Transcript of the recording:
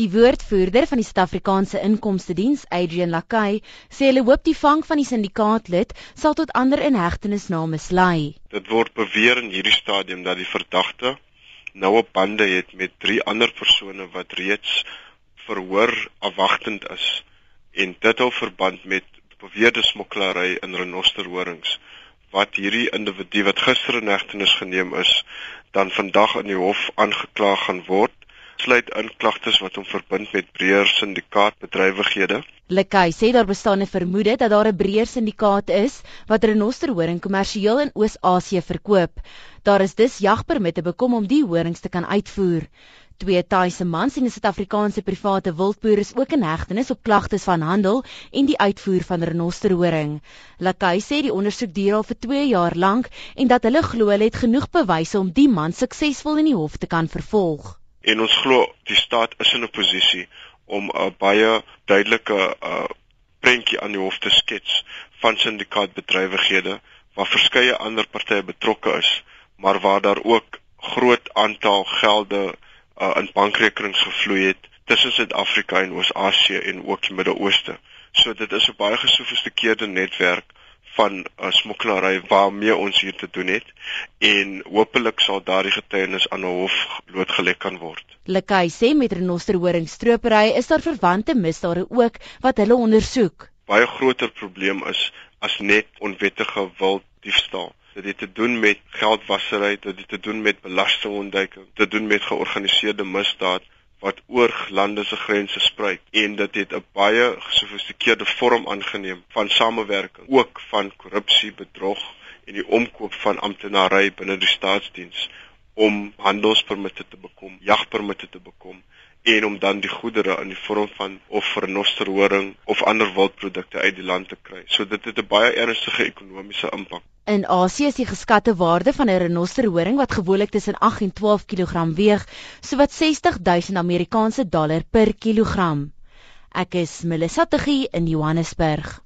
Die woordvoerder van die Suid-Afrikaanse Inkomste Diens, Adrian Lakay, sê hulle hoop die vang van die syndikaatlid sal tot ander inhegtenisname lei. Dit word beweer in hierdie stadium dat die verdagte nou op bande het met drie ander persone wat reeds verhoor afwagtend is en dit hou verband met beweerde smokkelary in renosterhorings wat hierdie individu wat gister in hegtenis geneem is dan vandag in die hof aangekla gaan word sluit in klagtes wat hom verbind met breër syndikaat bedrywighede. Lekay sê daar bestaan 'n vermoede dat daar 'n breër syndikaat is wat renosterhoring kommersieel in Oos-Asië verkoop. Daar is dus jagpermitte bekom om die horings te kan uitvoer. Twee Thaise mans en 'n Suid-Afrikaanse private wildboer is ook in hegtenis op klagtes van handel en die uitvoer van renosterhoring. Lekay sê die ondersoek duur al vir 2 jaar lank en dat hulle glo hulle het genoeg bewyse om die man suksesvol in die hof te kan vervolg en ons glo die staat is in 'n posisie om 'n baie duidelike uh prentjie aan die hof te skets van syndikaatbedrywighede waar verskeie ander partye betrokke is, maar waar daar ook groot aantal gelde uh in bankrekenings gevloei het tussen Suid-Afrika en Oos-Asië en ook die Midde-Ooste. So dit is 'n baie gesofistikeerde netwerk van uh, smokkelary waarmee ons hier te doen het en hopelik sal daardie getuienis aan 'n hof blootgelê kan word. Lekay sê met renosterhoring stropery is daar verwante misdade ook wat hulle ondersoek. Baie groter probleem is as net onwettige wild diefstal. Dit het te doen met geldwasery, dit het te doen met belastingontduiking, dit doen met georganiseerde misdaad wat oor lande se grense sprei en dit het 'n baie gesofistikeerde vorm aangeneem van samewerking, ook van korrupsie, bedrog en die omkoop van amptenary binne die staatsdiens om handelspermitte te bekom, jagpermitte te bekom en om dan die goedere in die vorm van of renosterhoring of ander wildprodukte uit die land te kry. So dit het 'n baie ernstige ekonomiese impak. In Asië is die geskatte waarde van 'n renosterhoring wat gewoonlik tussen 8 en 12 kg weeg, sowat 60 000 Amerikaanse dollar per kilogram. Ek is Melissa Tuggie in Johannesburg.